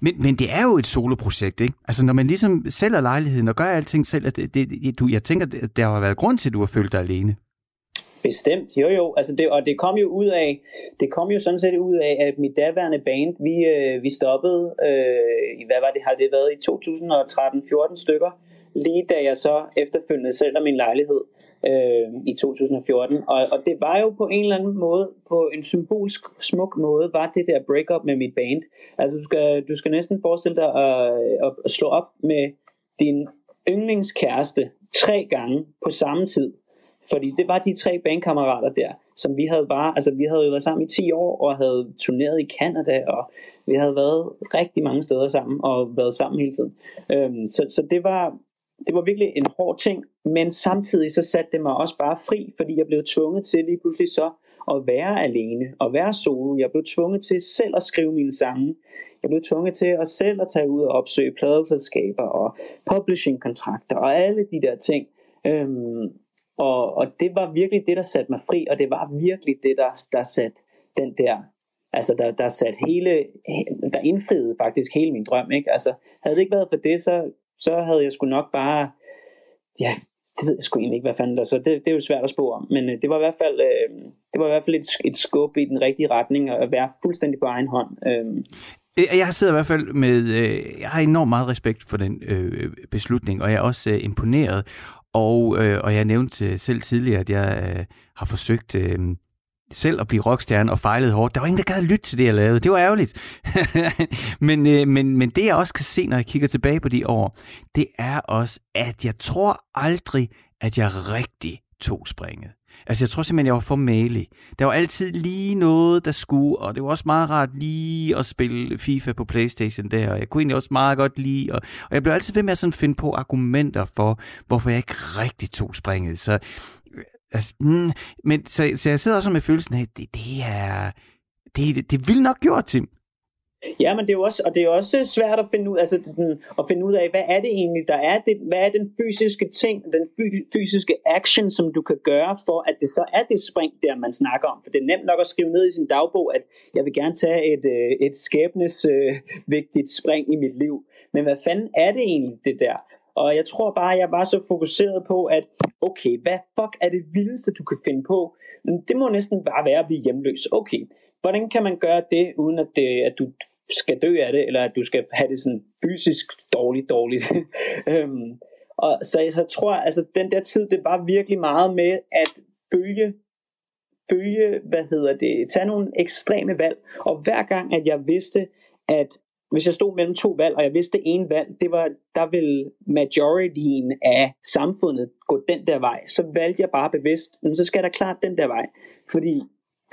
Men, men det er jo et soloprojekt, ikke? Altså når man ligesom sælger lejligheden og gør alting selv, at det, det, du, jeg tænker, der har været grund til, at du har følt dig alene. Bestemt, jo jo, altså det, og det kom jo ud af, det kom jo sådan set ud af, at mit daværende band, vi, øh, vi stoppede, øh, hvad var det, har det været i 2013-14 stykker, lige da jeg så efterfølgende sælger min lejlighed øh, i 2014. Og, og det var jo på en eller anden måde, på en symbolsk smuk måde, var det der breakup med mit band. Altså du skal, du skal næsten forestille dig at, at slå op med din yndlingskæreste tre gange på samme tid fordi det var de tre bandkammerater der, som vi havde bare, altså vi havde jo været sammen i 10 år, og havde turneret i Canada, og vi havde været rigtig mange steder sammen, og været sammen hele tiden. Øhm, så, så det var, det var virkelig en hård ting, men samtidig så satte det mig også bare fri, fordi jeg blev tvunget til lige pludselig så at være alene, og være solo. Jeg blev tvunget til selv at skrive mine sange. Jeg blev tvunget til at selv at tage ud og opsøge pladeselskaber og publishing-kontrakter og alle de der ting. Øhm, og, og det var virkelig det, der satte mig fri, og det var virkelig det, der, der satte den der, altså der, der satte hele, der indfriede faktisk hele min drøm, ikke? Altså, havde det ikke været for det, så, så havde jeg sgu nok bare, ja, det ved jeg sgu egentlig ikke, hvad fanden der så. Det, det er jo svært at spå om, men øh, det var i hvert fald, øh, det var i hvert fald et, et skub i den rigtige retning, at være fuldstændig på egen hånd. Øhm. Øh. Jeg sidder i hvert fald med, øh, jeg har enormt meget respekt for den øh, beslutning, og jeg er også øh, imponeret og, øh, og jeg nævnte øh, selv tidligere, at jeg øh, har forsøgt øh, selv at blive rockstjerne og fejlet hårdt. Der var ingen, der gad lytte til det, jeg lavede. Det var ærgerligt. men, øh, men, men det, jeg også kan se, når jeg kigger tilbage på de år, det er også, at jeg tror aldrig, at jeg rigtig tog springet. Altså, jeg tror simpelthen, jeg var for malig. Der var altid lige noget, der skulle, og det var også meget rart lige at spille FIFA på Playstation der, og jeg kunne egentlig også meget godt lide, og, og jeg blev altid ved med at sådan finde på argumenter for, hvorfor jeg ikke rigtig tog springet. Så, øh, altså, mm, men, så, så jeg sidder også med følelsen af, at det, det er... Det, det, det vil nok gjort, Tim. Ja, men det er jo også, og det er også svært at finde ud, altså, den, at finde ud af, hvad er det egentlig, der er det, hvad er den fysiske ting, den fysiske action, som du kan gøre for, at det så er det spring, der man snakker om. For det er nemt nok at skrive ned i sin dagbog, at jeg vil gerne tage et, øh, et skæbnes øh, vigtigt spring i mit liv. Men hvad fanden er det egentlig, det der? Og jeg tror bare, jeg var så fokuseret på, at okay, hvad fuck er det vildeste, du kan finde på? Det må næsten bare være at blive hjemløs. Okay, hvordan kan man gøre det, uden at, det, at du skal dø af det, eller at du skal have det sådan fysisk dårligt, dårligt. øhm, og så jeg så tror, altså den der tid, det var virkelig meget med at følge, følge, hvad hedder det, tage nogle ekstreme valg. Og hver gang, at jeg vidste, at hvis jeg stod mellem to valg, og jeg vidste en valg, det var, der ville majorityen af samfundet gå den der vej, så valgte jeg bare bevidst, så skal der klart den der vej. Fordi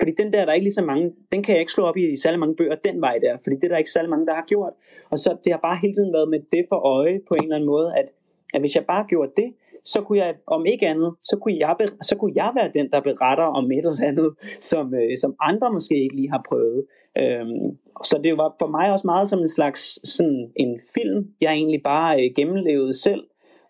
fordi den der, der er ikke lige så mange, den kan jeg ikke slå op i, i særlig mange bøger, den vej der, fordi det er der ikke særlig mange, der har gjort. Og så det har bare hele tiden været med det for øje på en eller anden måde, at, at hvis jeg bare gjorde det, så kunne jeg, om ikke andet, så kunne jeg, så kunne jeg være den, der beretter om et eller andet, som, øh, som andre måske ikke lige har prøvet. Øhm, så det var for mig også meget som en slags sådan en film, jeg egentlig bare øh, gennemlevede selv,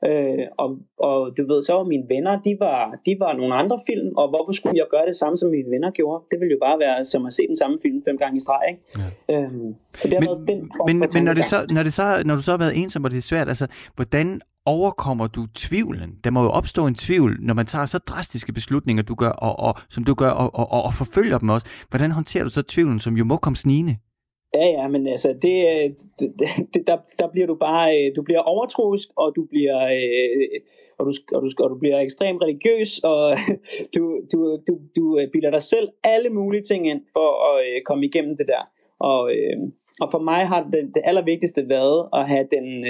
Øh, og, og du ved, så var mine venner, de var, de var nogle andre film, og hvorfor skulle jeg gøre det samme, som mine venner gjorde? Det ville jo bare være som at se den samme film fem gange i streg, ikke? Ja. Øhm, så det har men, været den men, men når, det så, når, det så, når du så har været ensom, og det er svært, altså, hvordan overkommer du tvivlen? Der må jo opstå en tvivl, når man tager så drastiske beslutninger, du gør, og, og, som du gør, og, og, og, og forfølger dem også. Hvordan håndterer du så tvivlen, som jo må komme snigende? Ja, ja, men altså, øh, det, det, det, der, der bliver du bare, øh, du bliver overtroisk, og du bliver, øh, og du, og du, og du bliver ekstremt religiøs, og du, du, du, du bilder dig selv alle mulige ting ind for at komme igennem det der. Og, og for mig har det, det allervigtigste været at have den,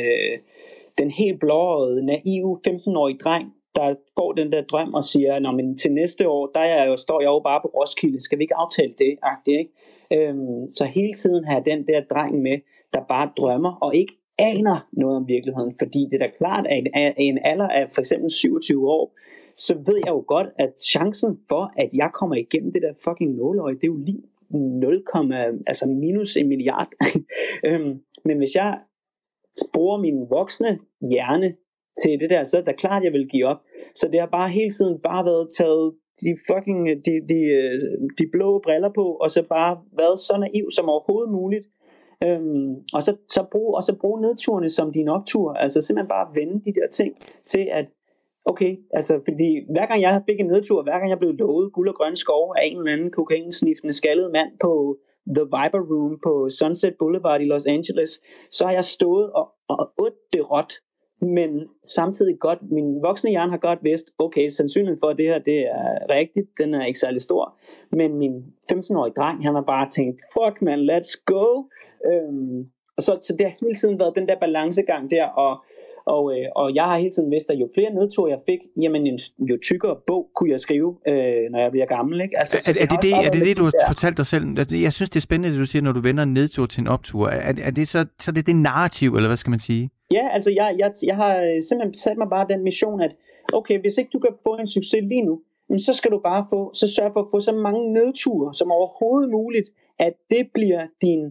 den helt blåøjede, naive 15-årige dreng, der får den der drøm og siger, Nå, men til næste år, der er jeg jo, står jeg jo bare på Roskilde, skal vi ikke aftale det? Agtigt, ikke? Øhm, så hele tiden have den der dreng med, der bare drømmer og ikke aner noget om virkeligheden, fordi det er da klart, at i en alder af for eksempel 27 år, så ved jeg jo godt, at chancen for, at jeg kommer igennem det der fucking nåløje, det er jo lige 0, altså minus en milliard. øhm, men hvis jeg bruger min voksne hjerne til det der, så er det klart, at jeg vil give op. Så det har bare hele tiden bare været taget de fucking øh, de, de, øh, de blå briller på, og så bare været så naiv som overhovedet muligt. Øhm, og, så, så brug, og så bruge nedturene som din optur. Altså simpelthen bare vende de der ting til, at okay, altså fordi hver gang jeg fik en nedtur, hver gang jeg blev lovet guld og grønne skov af en eller anden kokainsniftende skaldet mand på The Viber Room på Sunset Boulevard i Los Angeles, så har jeg stået og, og ådt det råt men samtidig godt, min voksne hjerne har godt vidst, okay, sandsynligheden for, at det her det er rigtigt, den er ikke særlig stor, men min 15-årige dreng, han har bare tænkt, fuck man, let's go, øhm, og så, så det har hele tiden været den der balancegang der, og, og, øh, og jeg har hele tiden vidst, at jo flere nedture jeg fik, jamen en, jo tykkere bog kunne jeg skrive, øh, når jeg bliver gammel. Ikke? Altså, er, er, det det, er det det, du har der. fortalt dig selv? Jeg synes, det er spændende, det du siger, når du vender en nedtur til en optur. Er, er det så, så det det narrativ, eller hvad skal man sige? Ja, altså jeg, jeg, jeg har øh, simpelthen sat mig bare den mission, at okay, hvis ikke du kan få en succes lige nu, så skal du bare få, så sørg for at få så mange nedture som overhovedet muligt, at det bliver din,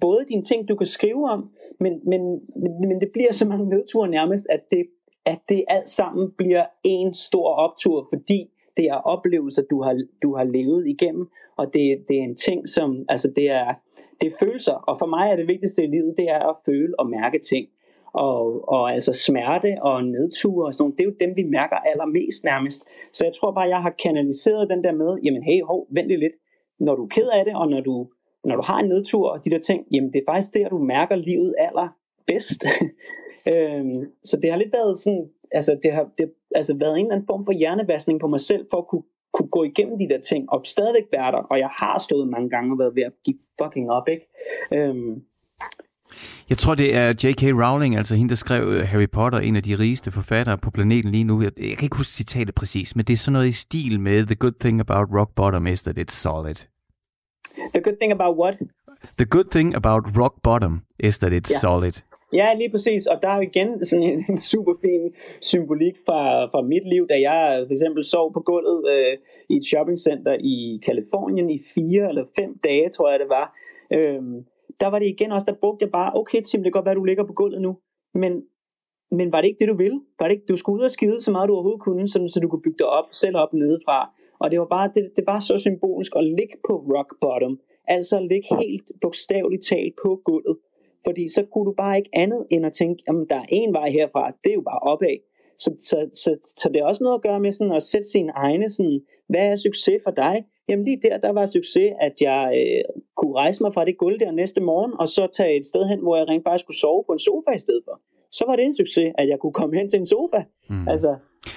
både dine ting, du kan skrive om, men, men, men, men det bliver så mange nedture nærmest, at det, at det alt sammen bliver en stor optur, fordi det er oplevelser, du har, du har levet igennem, og det, det er en ting, som, altså det er, det er følelser, og for mig er det vigtigste i livet, det er at føle og mærke ting. Og, og altså smerte og nedture og sådan noget, det er jo dem, vi mærker allermest nærmest. Så jeg tror bare, jeg har kanaliseret den der med, jamen hey, hov, vent lidt, når du er ked af det, og når du, når du har en nedtur og de der ting, jamen det er faktisk der, du mærker livet aller bedst. øhm, så det har lidt været sådan, altså det har det, altså været en eller anden form for hjernevaskning på mig selv, for at kunne, kunne gå igennem de der ting, og stadigvæk være der, og jeg har stået mange gange og været ved at give fucking op, ikke? Øhm, jeg tror, det er J.K. Rowling, altså hende, der skrev øh, Harry Potter, en af de rigeste forfattere på planeten lige nu. Jeg, jeg kan ikke huske citatet præcis, men det er sådan noget i stil med The good thing about rock bottom is that it's solid. The good thing about what? The good thing about rock bottom is that it's ja. solid. Ja, lige præcis. Og der er igen sådan en, en super fin symbolik fra, fra mit liv, da jeg for eksempel sov på gulvet øh, i et shoppingcenter i Kalifornien i fire eller fem dage, tror jeg det var. Øhm, der var det igen også, der brugte jeg bare, okay Tim, det kan godt være, du ligger på gulvet nu, men, men var det ikke det, du ville? Var det ikke, du skulle ud og skide så meget, du overhovedet kunne, så, så du kunne bygge dig op, selv op nedefra. Og det var bare, det, det var så symbolisk at ligge på rock bottom, altså ligge helt bogstaveligt talt på gulvet. Fordi så kunne du bare ikke andet end at tænke, jamen der er en vej herfra, det er jo bare opad. Så, så, så, så det er også noget at gøre med sådan at sætte sine egne, sådan, hvad er succes for dig? Jamen lige der, der var succes, at jeg øh, kunne rejse mig fra det gulv der næste morgen, og så tage et sted hen, hvor jeg rent faktisk kunne sove på en sofa i stedet for. Så var det en succes, at jeg kunne komme hen til en sofa. Mm. Altså,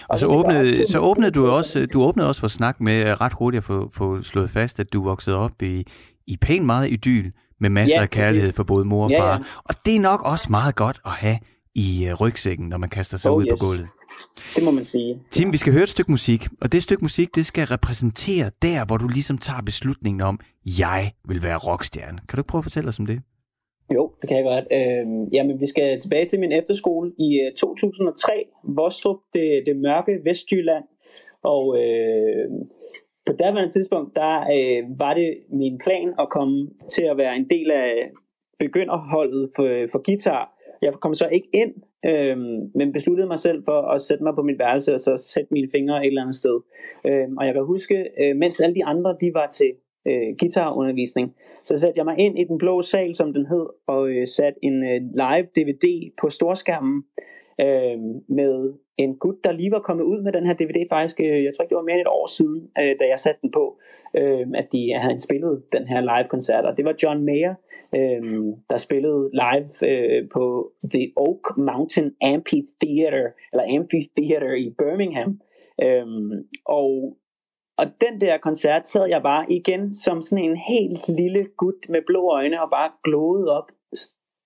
og, så, åbnede, så åbnede du også, du åbnede også for snak med ret hurtigt at få, få slået fast, at du voksede op i, i pænt meget idyl, med masser ja, af kærlighed for både mor og far. Ja, ja. Og det er nok også meget godt at have i uh, rygsækken, når man kaster sig oh, ud yes. på gulvet. Det må man sige. Tim, vi skal høre et stykke musik, og det stykke musik, det skal repræsentere der, hvor du ligesom tager beslutningen om, jeg vil være rockstjerne. Kan du ikke prøve at fortælle os om det? Jo, det kan jeg godt. Øh, jamen, vi skal tilbage til min efterskole i øh, 2003, Vostrup, det, det mørke Vestjylland. Og øh, på daværende tidspunkt, der øh, var det min plan at komme til at være en del af begynderholdet for, for guitar. Jeg kom så ikke ind, øh, men besluttede mig selv for at sætte mig på mit værelse og så sætte mine fingre et eller andet sted. Øh, og jeg kan huske, øh, mens alle de andre de var til øh, guitarundervisning, så satte jeg mig ind i den blå sal, som den hed, og øh, satte en øh, live DVD på storskærmen øh, med en gut, der lige var kommet ud med den her DVD faktisk, øh, jeg tror ikke det var mere end et år siden, øh, da jeg satte den på, øh, at de havde spillet den her live-koncert, og det var John Mayer, øh, der spillede live øh, på The Oak Mountain Amphitheater, eller Amphitheater i Birmingham, øh, og og den der koncert sad jeg bare igen som sådan en helt lille gut med blå øjne og bare glåede op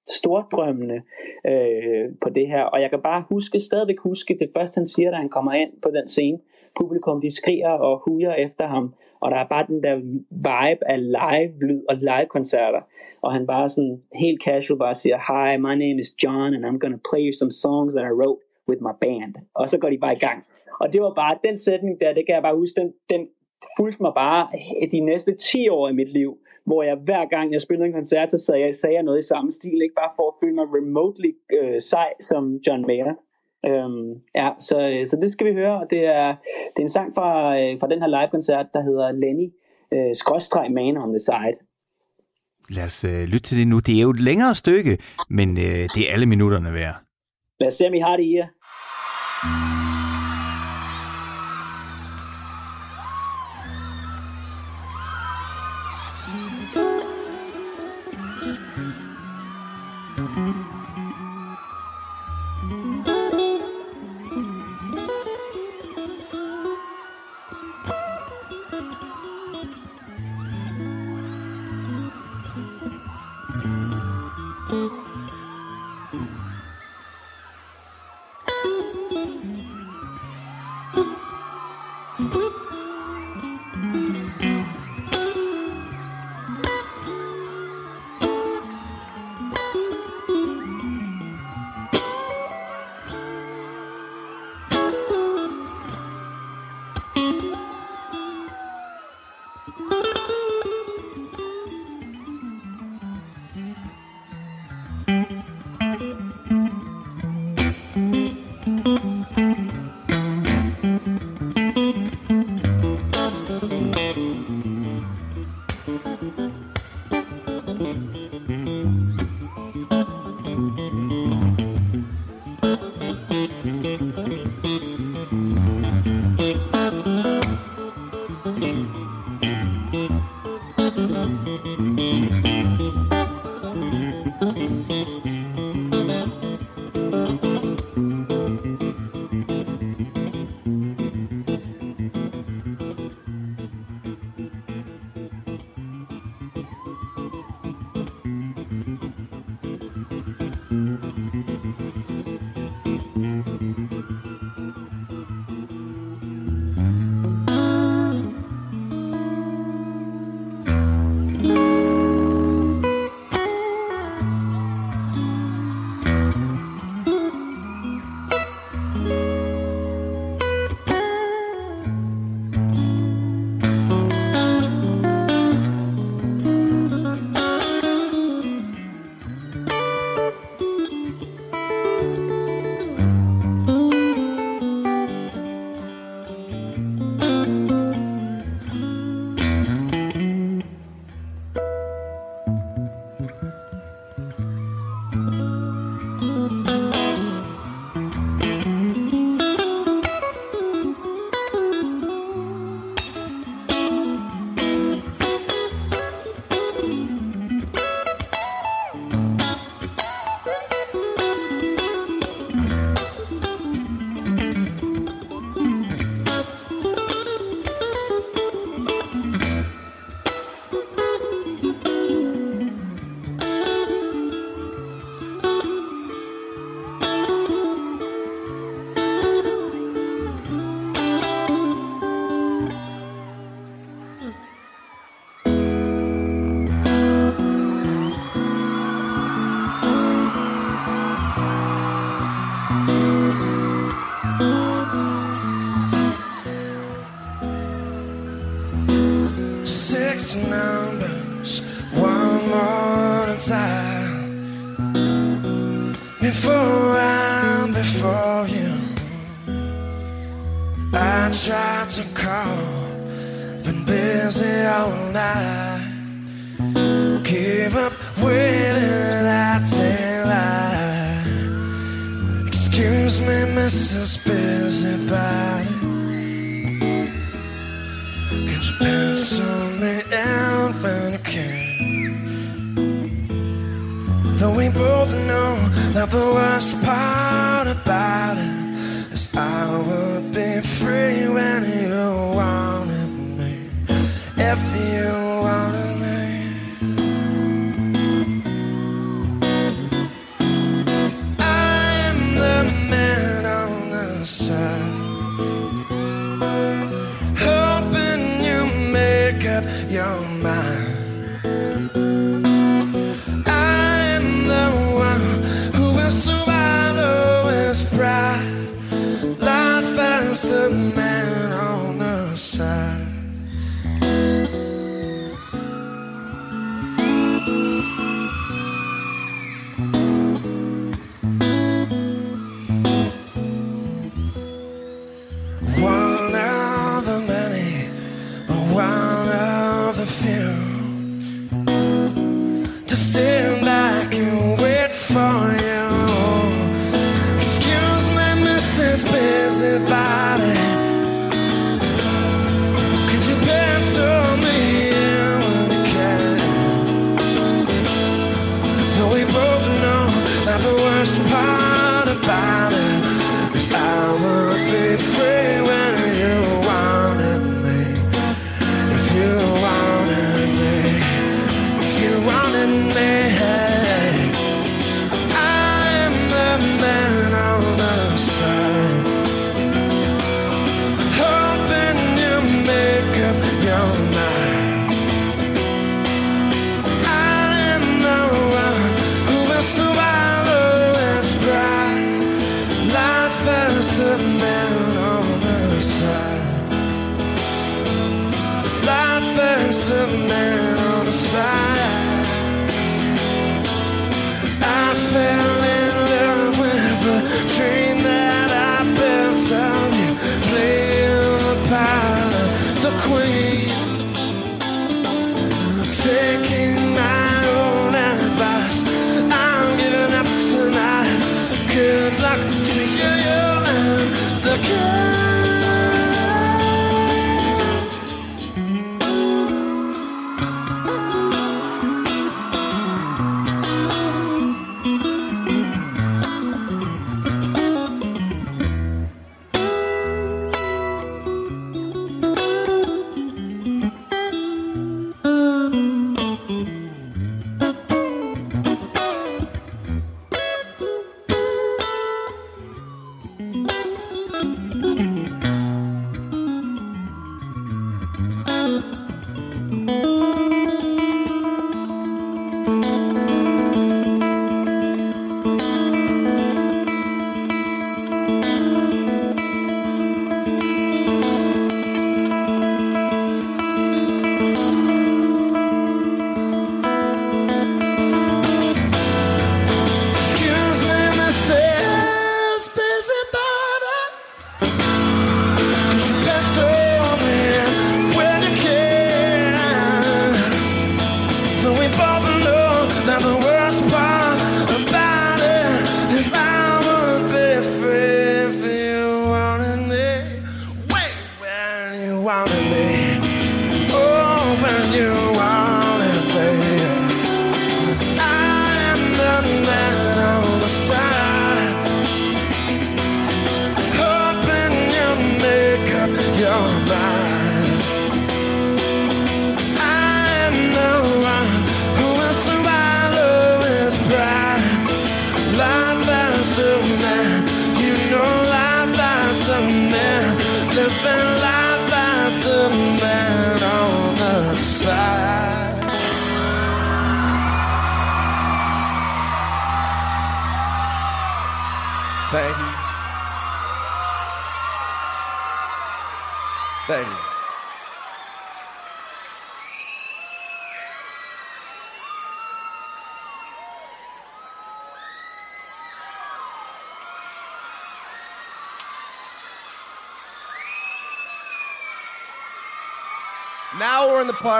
stordrømmende øh, på det her. Og jeg kan bare huske, stadigvæk huske det første han siger, da han kommer ind på den scene. Publikum de skriger og huger efter ham. Og der er bare den der vibe af live-lyd og live-koncerter. Og han bare sådan helt casual bare siger, Hi, my name is John, and I'm gonna play you some songs that I wrote with my band. Og så går de bare i gang. Og det var bare den sætning der, det kan jeg bare huske, den, den fulgte mig bare de næste 10 år i mit liv hvor jeg hver gang jeg spillede en koncert, så sagde jeg, sagde jeg noget i samme stil, ikke bare for at føle mig remotely øh, sej som John Mayer. Øhm, ja, så, så det skal vi høre, og det er, det er en sang fra, øh, fra den her live-koncert, der hedder Lenny, øh, skråstreg Man on the Side. Lad os øh, lytte til det nu. Det er jo et længere stykke, men øh, det er alle minutterne værd. Lad os se, om I har det i jer. Mm-hmm. Soon me out when you can. Though we both know that the worst part about it is I would be free when you are.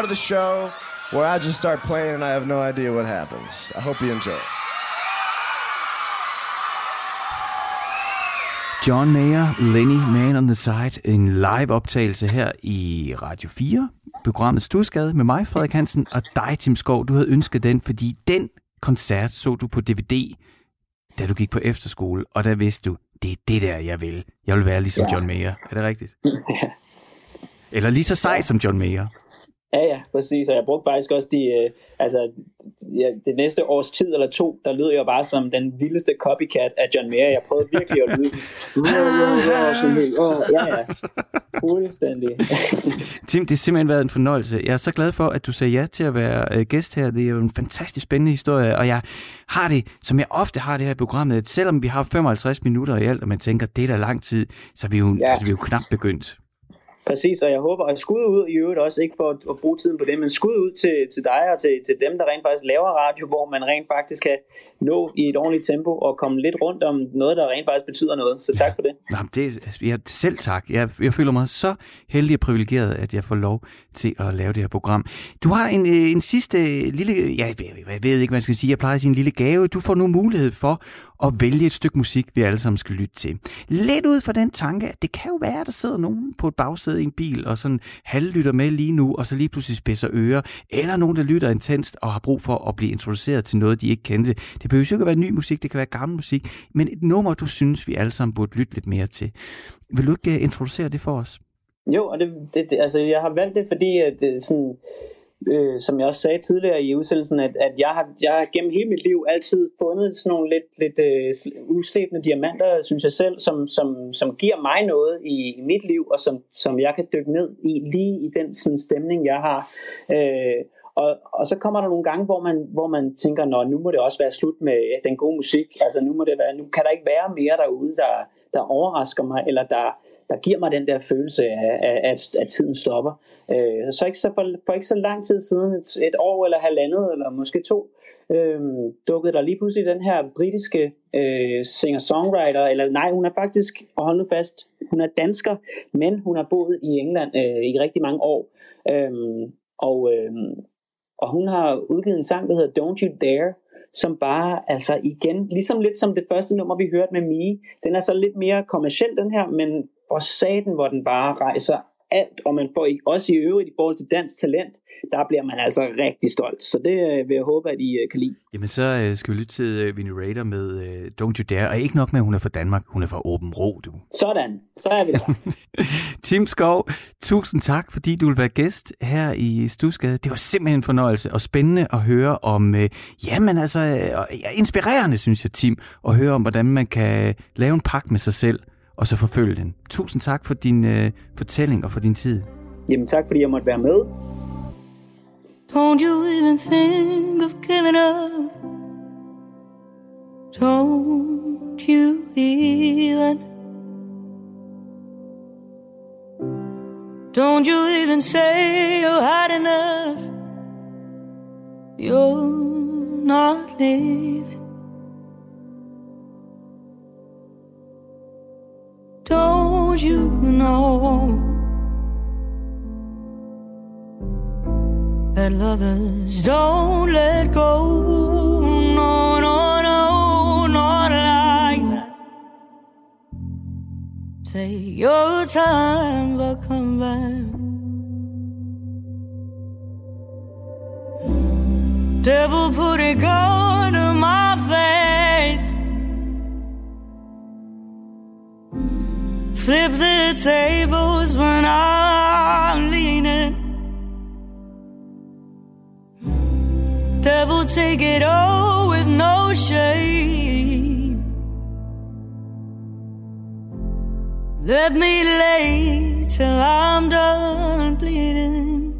part of the show where I just start playing and I have no idea what happens. I hope you enjoy. John Mayer, Lenny, Man on the Side, en live optagelse her i Radio 4, programmet Stusgade med mig, Frederik Hansen, og dig, Tim Skov. Du havde ønsket den, fordi den koncert så du på DVD, da du gik på efterskole, og der vidste du, det er det der, jeg vil. Jeg vil være ligesom ja. John Mayer. Er det rigtigt? Ja. Eller lige så sej som John Mayer. Ja, ja, præcis. Og jeg brugte faktisk også de, øh, altså, ja, det næste års tid eller to, der lød jeg bare som den vildeste copycat af John Mayer. Jeg prøvede virkelig at lyde. ja, ja. Fuldstændig. Tim, det har simpelthen været en fornøjelse. Jeg er så glad for, at du sagde ja til at være øh, gæst her. Det er jo en fantastisk spændende historie, og jeg har det, som jeg ofte har det her i programmet, at selvom vi har 55 minutter i alt, og man tænker, det er da lang tid, så er vi jo, ja. altså, vi er jo knap begyndt. Præcis, og jeg håber, at skud ud i øvrigt også, ikke for at, at bruge tiden på det, men skud ud til, til dig og til, til dem, der rent faktisk laver radio, hvor man rent faktisk kan nå i et ordentligt tempo og komme lidt rundt om noget, der rent faktisk betyder noget. Så tak for det. Jamen, det jeg, selv tak. Jeg, jeg føler mig så heldig og privilegeret, at jeg får lov til at lave det her program. Du har en, øh, en sidste lille, ja, jeg, jeg ved ikke, hvad jeg skal sige, jeg plejer at sige en lille gave. Du får nu mulighed for at vælge et stykke musik, vi alle sammen skal lytte til. Lidt ud fra den tanke, at det kan jo være, at der sidder nogen på et bagsæde i en bil og sådan halvlytter med lige nu, og så lige pludselig spidser ører, eller nogen, der lytter intenst og har brug for at blive introduceret til noget, de ikke kendte. Det behøver jo ikke at være ny musik, det kan være gammel musik, men et nummer, du synes, vi alle sammen burde lytte lidt mere til. Vil du ikke øh, introducere det for os? Jo, og det, det, det, altså, jeg har valgt det, fordi at det, sådan, øh, som jeg også sagde tidligere i udsendelsen, at, at jeg, har, jeg har gennem hele mit liv altid fundet sådan nogle lidt, lidt øh, uslæbende diamanter, synes jeg selv, som, som, som giver mig noget i, i mit liv, og som, som jeg kan dykke ned i lige i den sådan, stemning, jeg har. Øh, og, og så kommer der nogle gange, hvor man, hvor man tænker, Nå, nu må det også være slut med den gode musik. Altså nu, må det være, nu kan der ikke være mere derude, der, der overrasker mig, eller der, der giver mig den der følelse af, af at, at tiden stopper. Øh, så ikke så for, for ikke så lang tid siden, et, et år eller halvandet, eller måske to, øh, dukkede der lige pludselig den her britiske øh, singer-songwriter, eller nej, hun er faktisk, og hold nu fast, hun er dansker, men hun har boet i England øh, i rigtig mange år. Øh, og, øh, og hun har udgivet en sang, der hedder Don't You Dare, som bare, altså igen, ligesom lidt som det første nummer, vi hørte med Mie, den er så lidt mere kommersiel, den her, men hvor den hvor den bare rejser alt, og man får også i øvrigt i forhold til dansk talent, der bliver man altså rigtig stolt. Så det øh, vil jeg håbe, at I øh, kan lide. Jamen så øh, skal vi lytte til uh, Winnie Raider med Don't You Dare. Og ikke nok med, at hun er fra Danmark, hun er fra Åben Rå, du. Sådan, så er vi der. Tim Skov, tusind tak, fordi du vil være gæst her i Stusgade. Det var simpelthen en fornøjelse og spændende at høre om, uh, jamen altså, inspirerende, synes jeg, Tim, at høre om, hvordan man kan lave en pagt med sig selv og så forfølge den. Tusind tak for din uh, fortælling og for din tid. Jamen tak, fordi jeg måtte være med. Don't you even think of giving up. Don't you even. Don't you even say you're hard enough. You're not leaving. Don't you know? that lovers don't let go. No, no, no, not like that. Take your time, but come back. Devil put it gun Flip the tables when I'm leaning. Devil take it all with no shame. Let me lay till I'm done bleeding.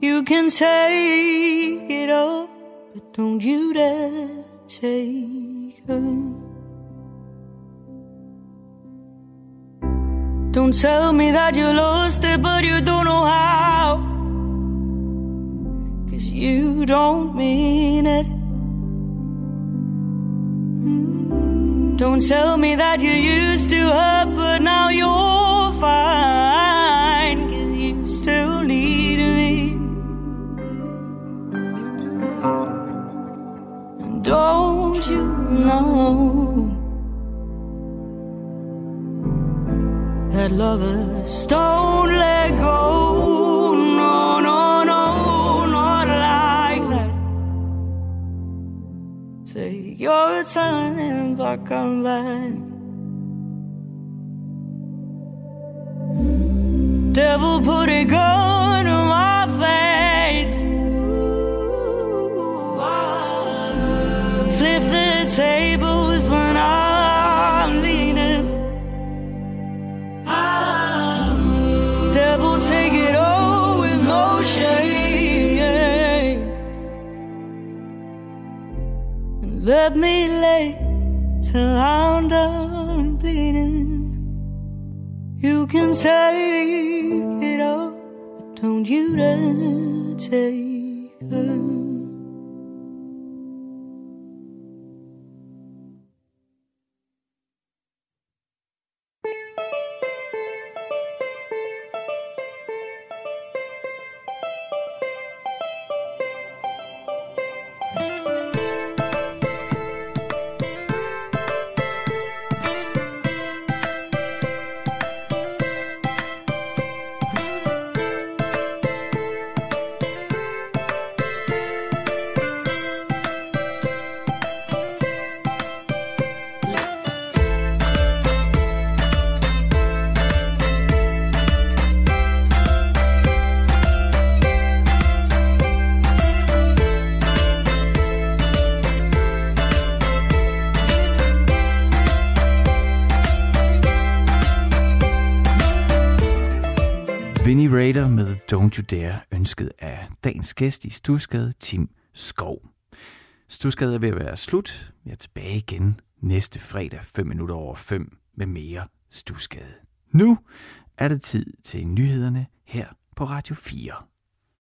You can take it all, but don't you dare take her. Don't tell me that you lost it, but you don't know how. Cause you don't mean it. Mm. Don't tell me that you used to hurt, but now you're fine. Cause you still need me. And don't you know that lovers don't let go. No, no, no, not like that. Take your time, but come back. Devil put a gun Let me lay till I'm done bleeding. You can take it all, but don't you dare take med You Dare, ønsket af dagens gæst i Stusgade, Tim Skov. Stusgade er ved at være slut. Jeg er tilbage igen næste fredag 5 minutter over 5 med mere Stusgade. Nu er det tid til nyhederne her på Radio 4.